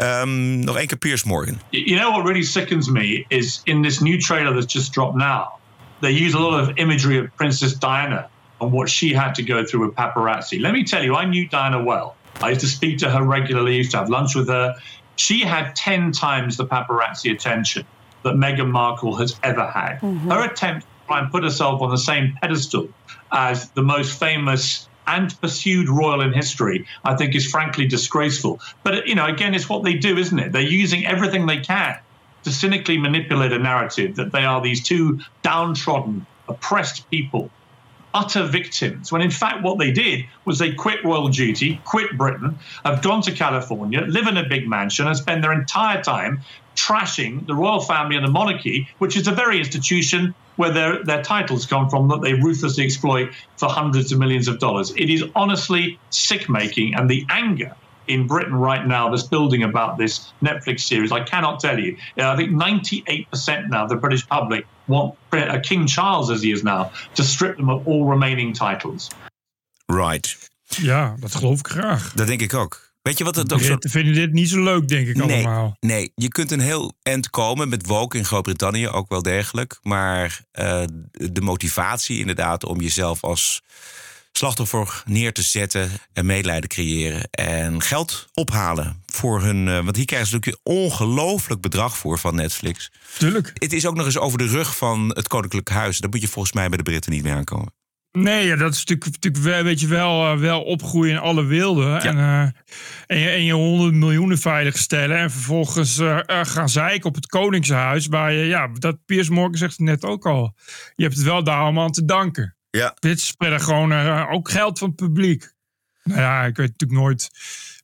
Ehm, nog één keer Piers Morgan. You you know what really sickens me is in this new trailer that's just dropped now, they use a lot of imagery of Princess Diana and what she had to go through with paparazzi. Let me tell you, I knew Diana well. I used to speak to her regularly, used to have lunch with her. She had 10 times the paparazzi attention that Meghan Markle has ever had. Mm-hmm. Her attempt to try and put herself on the same pedestal as the most famous and pursued royal in history, I think is frankly disgraceful. But, you know, again, it's what they do, isn't it? They're using everything they can to cynically manipulate a narrative that they are these two downtrodden, oppressed people, utter victims, when in fact what they did was they quit royal duty, quit Britain, have gone to California, live in a big mansion, and spend their entire time trashing the royal family and the monarchy, which is the very institution where their, their titles come from that they ruthlessly exploit for hundreds of millions of dollars. It is honestly sick making, and the anger in Britain right now that's building about this Netflix series. I cannot tell you. Uh, I think 98% now of the British public want uh, King Charles, as he is now, to strip them of all remaining titles. Right. Ja, dat geloof ik graag. Dat denk ik ook. Weet je wat het ook zo... Vinden dit niet zo leuk, denk ik Nee, allemaal. nee, je kunt een heel eind komen met woke in Groot-Brittannië, ook wel degelijk. Maar eh, de motivatie inderdaad om jezelf als slachtoffer neer te zetten en medelijden creëren en geld ophalen voor hun. eh, want hier krijgen ze natuurlijk een ongelooflijk bedrag voor van Netflix. Tuurlijk. Het is ook nog eens over de rug van het Koninklijk Huis. Daar moet je volgens mij bij de Britten niet mee aankomen. Nee, ja, dat is natuurlijk, natuurlijk wel, weet je wel, eh, wel opgroeien in alle wilden. En, eh, en, je, en je honderd miljoenen veilig stellen. En vervolgens eh, gaan zeiken op het Koningshuis. Waar je, ja, dat Piers Morgan zegt het net ook al. Je hebt het wel daar allemaal aan te danken. Ja. Dit spreiden gewoon ook geld van het publiek. Nou ja, ik weet natuurlijk nooit.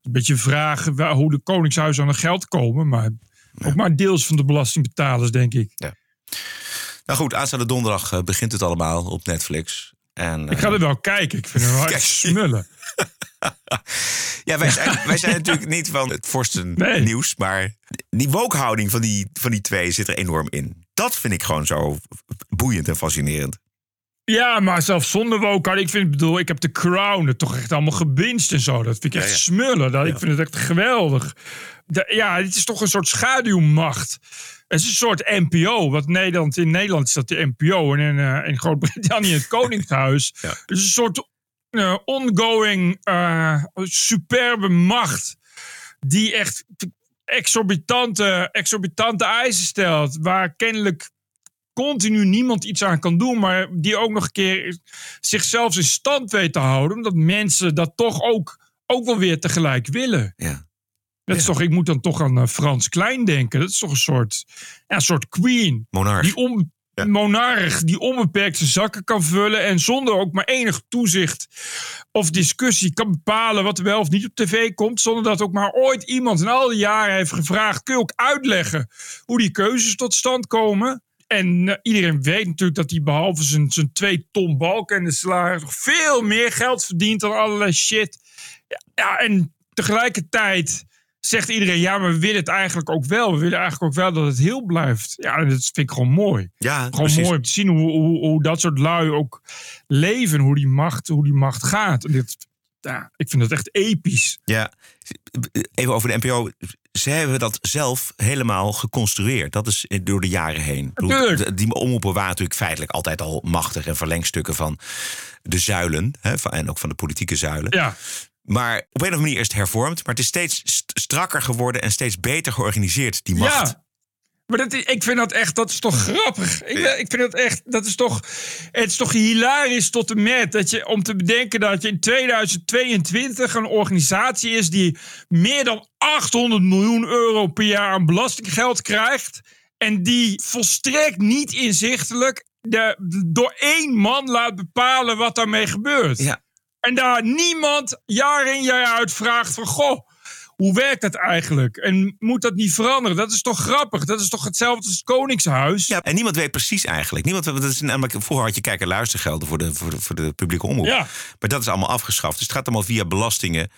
Een beetje vraag wel hoe de Koningshuizen aan het geld komen. Maar ook maar deels van de belastingbetalers, denk ik. Nou goed, aanstaande donderdag begint het allemaal op Netflix. En, Ik ga er wel kijken. Ik vind het wel echt smullen. Ja, wij zijn, wij zijn natuurlijk niet van het vorsten nieuws, maar die wookhouding van die, van die twee zit er enorm in. Dat vind ik gewoon zo boeiend en fascinerend. Ja, maar zelfs zonder woke, ik vind, bedoel, ik heb de Crown toch echt allemaal gebinst en zo. Dat vind ik echt Ja, ja. smullen. Dat, Ik vind het echt geweldig. De- ja, het is toch een soort schaduwmacht. Het is een soort NPO. Wat Nederland, in Nederland is dat de NPO. En in, eh, in Groot-Brittannië het Koningshuis. Het is een soort eh, ongoing, eh, superbe macht. Die echt exorbitante, exorbitante eisen stelt. Waar kennelijk continu niemand iets aan kan doen, maar die ook nog een keer zichzelf in stand weet te houden, omdat mensen dat toch ook, ook wel weer tegelijk willen. Ja. Dat is toch, ik moet dan toch aan eh, Frans Klein denken. Dat is toch een soort, ja, een soort queen. Monarch. Die on, monarch die onbeperkt zijn zakken kan vullen en zonder ook maar enig toezicht of discussie kan bepalen wat er wel of niet op tv komt, zonder dat ook maar ooit iemand in al die jaren heeft gevraagd, kun je ook uitleggen hoe die keuzes tot stand komen? En eh, iedereen weet natuurlijk dat hij behalve zijn, zijn twee ton balken en de salaris nog veel meer geld verdient dan allerlei shit. Ja, ja, en tegelijkertijd zegt iedereen, ja, maar we willen het eigenlijk ook wel. We willen eigenlijk ook wel dat het heel blijft. Ja, dat vind ik gewoon mooi. Ja, Gewoon precies. mooi om te zien hoe, hoe, hoe dat soort lui ook leven. Hoe die macht, hoe die macht gaat. En dit, ja, ik vind dat echt episch. Ja, even over de NPO. Ze hebben dat zelf helemaal geconstrueerd. Dat is door de jaren heen. Natuurlijk. Die omroepen waren natuurlijk feitelijk altijd al machtig en verlengstukken van de zuilen. Hè, en ook van de politieke zuilen. Ja. Maar op een of andere manier is het hervormd. Maar het is steeds st- strakker geworden en steeds beter georganiseerd, die macht. Ja. Maar dat, ik vind dat echt, dat is toch grappig. Ik, ik vind dat echt, dat is toch, het is toch hilarisch tot en met. Dat je, om te bedenken dat je in 2022 een organisatie is die meer dan 800 miljoen euro per jaar aan belastinggeld krijgt. En die volstrekt niet inzichtelijk de, door één man laat bepalen wat daarmee gebeurt. Ja. En daar niemand jaar in jaar uit vraagt van... Goh, hoe werkt dat eigenlijk? En moet dat niet veranderen? Dat is toch grappig? Dat is toch hetzelfde als het Koningshuis? Ja, en niemand weet precies eigenlijk. Niemand, dat is namelijk, vroeger had je kijk- en luistergelden voor de, voor, de, voor de publieke omroep. Ja. Maar dat is allemaal afgeschaft. Dus het gaat allemaal via belastingen.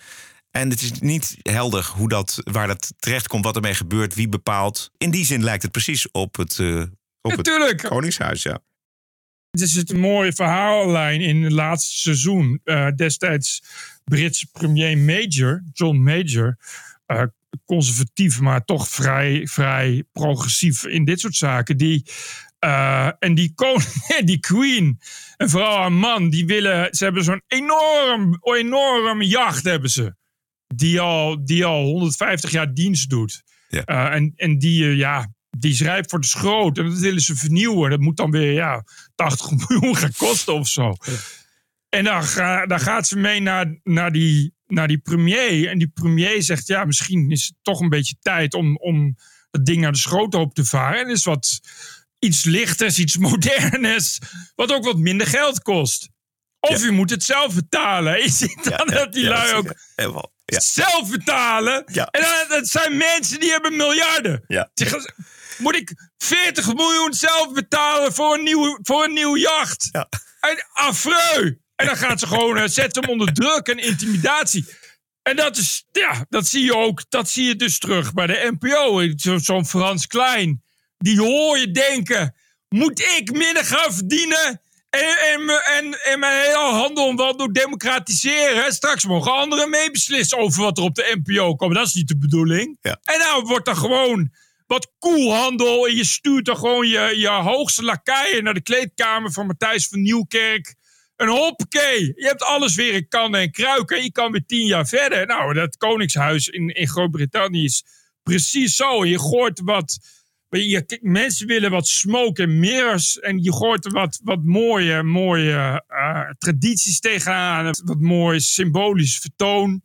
En het is niet helder hoe dat, waar dat terechtkomt, wat ermee gebeurt, wie bepaalt. In die zin lijkt het precies op het, eh, op het Koningshuis. Ja. Het is een mooie verhaallijn in het laatste seizoen. Eh, destijds Britse premier Major, John Major. eh, conservatief, maar toch vrij, vrij progressief in dit soort zaken. Die, eh, en die, koning, die queen en vooral haar man, die willen... Ze hebben zo'n enorm, enorm jacht hebben ze. Die al, die al 150 jaar dienst doet. Ja. En, en die, eh, ja, die is rijp voor de schroot. En dat willen ze vernieuwen. Dat moet dan weer ja, 80 miljoen gaan kosten of zo. En dan, ga, dan gaat ze mee naar, naar, die, naar die premier. En die premier zegt: Ja, misschien is het toch een beetje tijd om, om dat ding naar de schroothoop te varen. En is wat iets lichters, iets moderners. Wat ook wat minder geld kost. Of je moet het zelf betalen. Je ziet dan dat die ja, lui ook ja, helemaal, ja. zelf betalen. Ja. En dan, dat zijn mensen die hebben miljarden. Ja. Moet ik 40 miljoen zelf betalen voor een nieuw, voor een nieuw jacht? Ja. En affreu. En dan gaat ze gewoon eh, zetten hem onder druk en intimidatie. En dat is, ja, dat zie je ook, dat zie je dus terug bij de NPO. Zo- Zo'n Frans Klein, die hoor je denken, moet ik minder gaan verdienen? En, en, en, en mijn hele handel en wandel democratiseren. Straks mogen anderen meebeslissen over wat er op de NPO komt. Dat is niet de bedoeling. Ja. En nou wordt er gewoon wat koelhandel. En je stuurt dan gewoon je, je hoogste lakaien naar de kleedkamer van Matthijs van Nieuwkerk. Een hoppakee. Je hebt alles weer in kannen en kruiken. En je kan weer tien jaar verder. Nou, dat Koningshuis in, in Groot-Brittannië is precies zo. Je gooit wat. Je, mensen willen wat smoke en mirrors. En je gooit er wat, wat mooie, mooie eh, tradities tegenaan. Wat mooi symbolisch vertoon.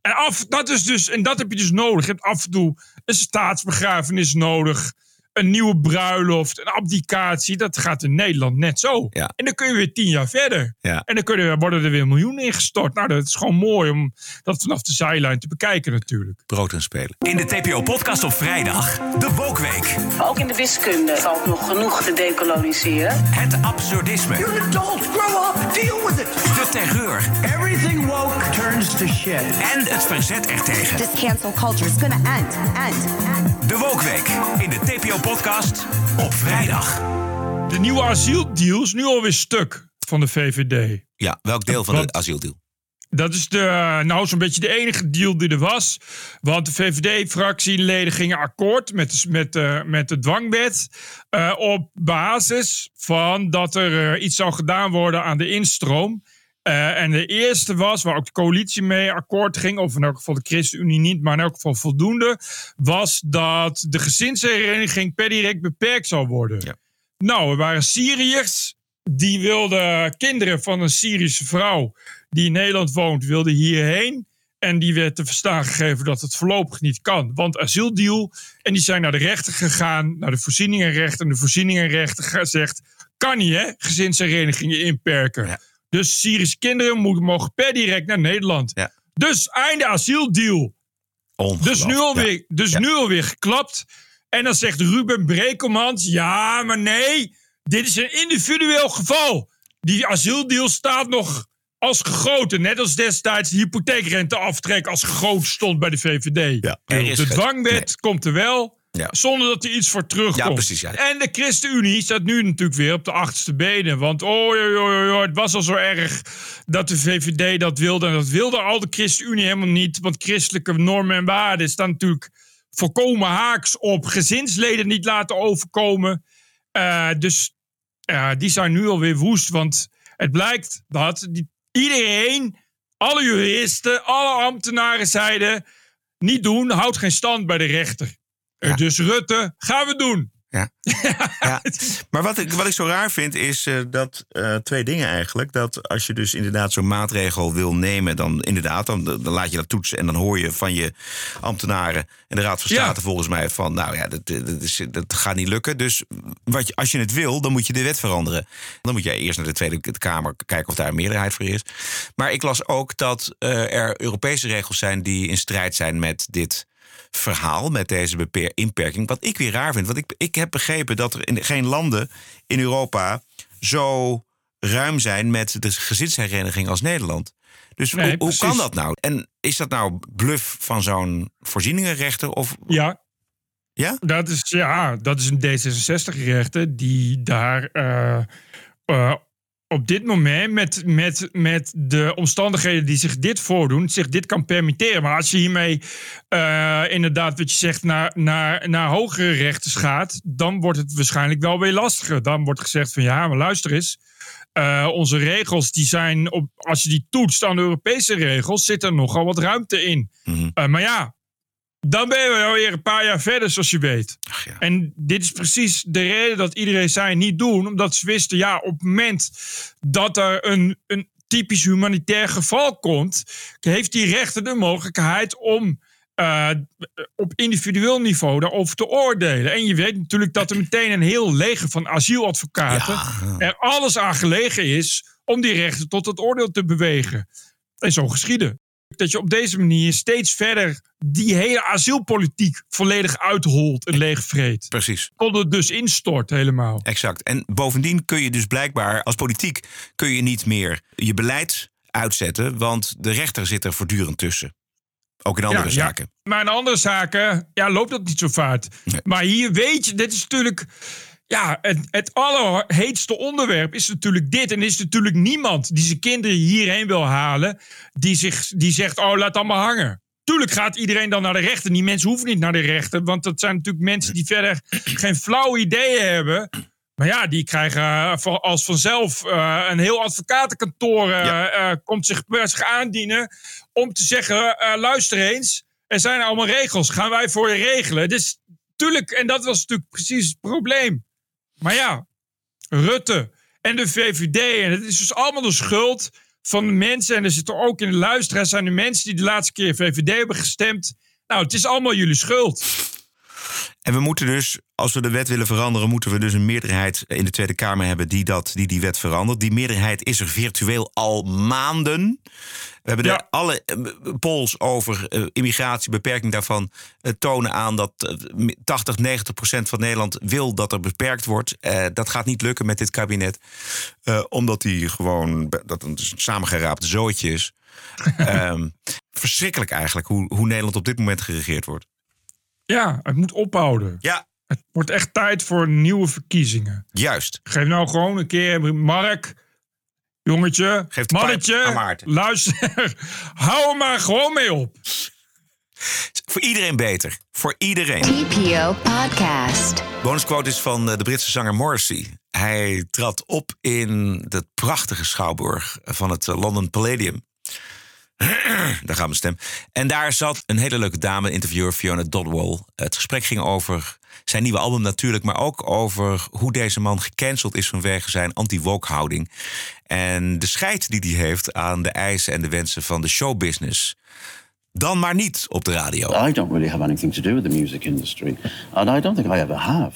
En, af, dat is dus, en dat heb je dus nodig. Je hebt af en toe een staatsbegrafenis nodig. Een nieuwe bruiloft, een abdicatie. Dat gaat in Nederland net zo. Ja. En dan kun je weer tien jaar verder. Ja. En dan kunnen, worden er weer miljoenen ingestort. Nou, dat is gewoon mooi om dat vanaf de zijlijn te bekijken natuurlijk. Brood en spelen. In de TPO-podcast op vrijdag, de Wokweek. Ook in de wiskunde valt nog genoeg te decoloniseren. Het absurdisme. You're an adult. Grow up. Deal with it. De terreur. Everything woke turns to shit. En het verzet ertegen. This cancel culture is gonna end. End. End. De Wokweek. In de TPO-podcast op vrijdag. De nieuwe asieldeal is nu alweer stuk van de VVD. Ja, welk deel van de Wat- asieldeal? Dat is de, nou zo'n beetje de enige deal die er was. Want de VVD-fractieleden gingen akkoord met de, met de, met de dwangwet. eh, op basis van dat er eh, iets zou gedaan worden aan de instroom. Eh, en de eerste was, waar ook de coalitie mee akkoord ging, of in elk geval de ChristenUnie niet, maar in elk geval voldoende, was dat de gezinshereniging per direct beperkt zou worden. Nou, er waren Syriërs die wilden kinderen van een Syrische vrouw die in Nederland woont, wilden hierheen. En die werd te verstaan gegeven dat het voorlopig niet kan. Want asieldeal. En die zijn naar de rechter gegaan, naar de voorzieningenrecht. En de voorzieningenrechter ge- zegt: kan niet, hè? Gezinsherenigingen inperken. Dus Syrische kinderen mogen per direct naar Nederland. Dus einde asieldeal. Dus nu alweer, dus nu alweer geklapt. En dan zegt Ruben Brekelmans: ja, maar nee, dit is een individueel geval. Die asieldeal staat nog als gegoten. Net als destijds de hypotheekrenteaftrek als gegoten stond bij de VVD. Ja, er is de dwangwet komt er wel. Ja. Zonder dat er iets voor terugkomt. Ja, precies, ja. En de ChristenUnie staat nu natuurlijk weer op de achterste benen. Want oh, oh, oh, oh, het was al zo erg dat de VVD dat wilde. En dat wilde al de ChristenUnie helemaal niet. Want christelijke normen en waarden staan natuurlijk volkomen haaks op gezinsleden niet laten overkomen. Eh, dus ja, die zijn nu alweer woest. Want het blijkt dat die, iedereen, alle juristen, alle ambtenaren zeiden... niet doen, houdt geen stand bij de rechter. Eh, Dus Rutte, gaan we doen. Ja. ja. Maar wat ik, wat ik zo raar vind is eh, dat eh, twee dingen eigenlijk. Dat als je dus inderdaad zo'n maatregel wil nemen, dan inderdaad, dan, dan laat je dat toetsen en dan hoor je van je ambtenaren en de Raad van Ja. State volgens mij van, nou ja, dat, dat, is, dat gaat niet lukken. Dus wat je, als je het wil, dan moet je de wet veranderen. Dan moet jij eerst naar de Tweede Kamer kijken of daar een meerderheid voor is. Maar ik las ook dat eh, er Europese regels zijn die in strijd zijn met dit verhaal met deze beper- inperking. Wat ik weer raar vind. Want ik, ik heb begrepen dat er in, geen landen in Europa zo ruim zijn met de gezinshereniging als Nederland. Dus Nee, hoe, kan dat nou? En is dat nou bluff van zo'n voorzieningenrechter? Of Ja. Ja? Dat is, ja, dat is een D66-rechter die daar eh, eh, op dit moment met, met, met de omstandigheden die zich dit voordoen, zich dit kan permitteren. Maar als je hiermee eh, inderdaad, wat je zegt, naar, naar, naar hogere rechters gaat, dan wordt het waarschijnlijk wel weer lastiger. Dan wordt gezegd van ja, maar luister eens. eh, onze regels, die zijn op, als je die toetst aan de Europese regels, zit er nogal wat ruimte in. Eh, maar ja, dan ben je wel weer een paar jaar verder, zoals je weet. En dit is precies de reden dat iedereen zei niet doen. Omdat ze wisten, ja, op het moment dat er een, een typisch humanitair geval komt... heeft die rechter de mogelijkheid om eh, op individueel niveau daarover te oordelen. En je weet natuurlijk dat er meteen een heel leger van asieladvocaten... er alles aan gelegen is om die rechter tot het oordeel te bewegen. En zo geschieden. Dat je op deze manier steeds verder die hele asielpolitiek volledig uitholt en leegvreet. Precies. Tot het dus instort helemaal. Exact. En bovendien kun je dus blijkbaar als politiek kun je niet meer je beleid uitzetten, want de rechter zit er voortdurend tussen. Ook in andere Ja, zaken. Ja. Maar in andere zaken ja, loopt dat niet zo vaart. Maar hier weet je, dit is natuurlijk. Ja, het, het allerheetste onderwerp is natuurlijk dit. En er is natuurlijk niemand die zijn kinderen hierheen wil halen. die, zich, die zegt: Oh, laat allemaal hangen. Tuurlijk gaat iedereen dan naar de rechter. Die mensen hoeven niet naar de rechter. Want dat zijn natuurlijk mensen die verder geen flauw idee hebben. Maar ja, die krijgen eh, als vanzelf eh, een heel advocatenkantoor eh, komt zich zich aandienen om te zeggen: luister eens, er zijn allemaal regels, gaan wij voor je regelen. Dus tuurlijk, en dat was natuurlijk precies het probleem. Maar ja, Rutte en de VVD, en het is dus allemaal de schuld van de mensen. En er zitten ook in de luisteraars zijn de mensen die de laatste keer VVD hebben gestemd. Nou, het is allemaal jullie schuld. En we moeten dus, als we de wet willen veranderen, moeten we dus een meerderheid in de Tweede Kamer hebben die, dat, die die wet verandert. Die meerderheid is er virtueel al maanden. We hebben er alle eh, polls over eh, immigratie, beperking daarvan, eh, tonen aan dat eh, 80, 90 procent van Nederland wil dat er beperkt wordt. Dat gaat niet lukken met dit kabinet, omdat die gewoon dat een samengeraapt zootje is. Ehm, verschrikkelijk eigenlijk hoe, hoe Nederland op dit moment geregeerd wordt. Ja, het moet ophouden. Ja. Het wordt echt tijd voor nieuwe verkiezingen. Juist. Geef nou gewoon een keer, Mark, jongetje, Geef de pijp mannetje, aan Maarten. luister, hou er maar gewoon mee op. Voor iedereen beter. Voor iedereen. TPO Podcast. Bonusquote is van eh, de Britse zanger Morrissey. Hij trad op in de prachtige schouwburg van het eh, London Palladium. daar gaat mijn stem. En daar zat een hele leuke dame, interviewer Fiona Dodwell. Het gesprek ging over zijn nieuwe album natuurlijk, maar ook over hoe deze man gecanceld is vanwege zijn anti-woke houding. En de scheid die hij heeft aan de eisen en de wensen van de showbusiness. Dan maar niet op de radio. I don't really have anything to do with the music industry, and I don't think I ever have.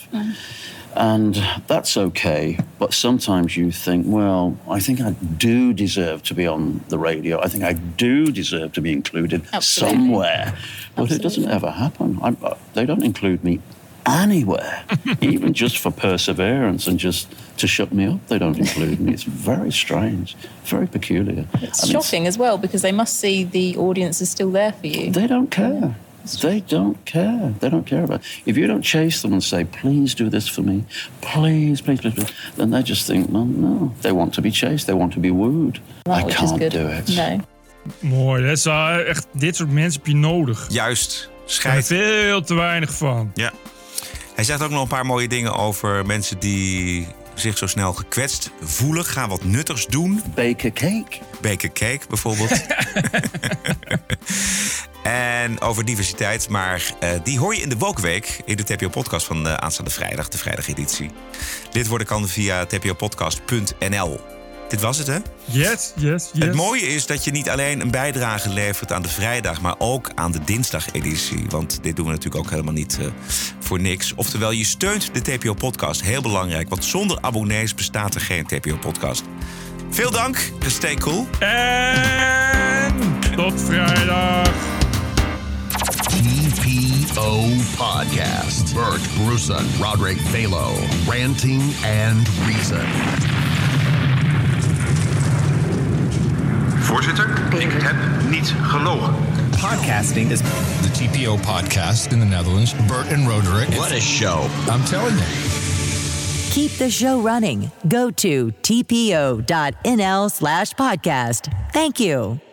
And that's okay, but sometimes you think, well, I think I do deserve to be on the radio. I think I do deserve to be included Absolutely. somewhere. But it doesn't ever happen. I'm, uh, they don't include me anywhere, even just for perseverance and just to shut me up. They don't include me. It's very strange, very peculiar. It's And shocking as well because they must see the audience is still there for you. They don't care. They don't care. They don't care about. If you don't chase them and say, "Please do this for me, please, please, please," please then they just think, "No, no." They want to be chased. They want to be wooed. I can't do it. No. Mooi. Dat is wel echt, dit soort mensen heb je nodig. Juist. Scheid. zijn er veel te weinig van. Ja. Hij zegt ook nog een paar mooie dingen over mensen die zich zo snel gekwetst voelen. Ga wat nuttigs doen. Bake a cake. Bake a cake bijvoorbeeld. en over diversiteit. Maar eh, die hoor je in de Wokweek in de TPO-podcast van de aanstaande vrijdag, de vrijdageditie. Lid worden kan via tpopodcast.nl. Dit was het, hè? Yes, yes, yes. Het mooie is dat je niet alleen een bijdrage levert aan de vrijdag, maar ook aan de dinsdageditie. Want dit doen we natuurlijk ook helemaal niet eh, voor niks. Oftewel, je steunt de TPO-podcast. Heel belangrijk, want zonder abonnees bestaat er geen TPO-podcast. Veel dank, stay cool. En tot vrijdag. TPO Podcast. Bert Brussen, Roderick Balo. Ranting and Reason. Voorzitter, ik heb niet gelogen. Podcasting is the TPO podcast in the Netherlands. Bert and Roderick. What a show. I'm telling you. Keep the show running. Go to tpo.nl slash podcast. Thank you.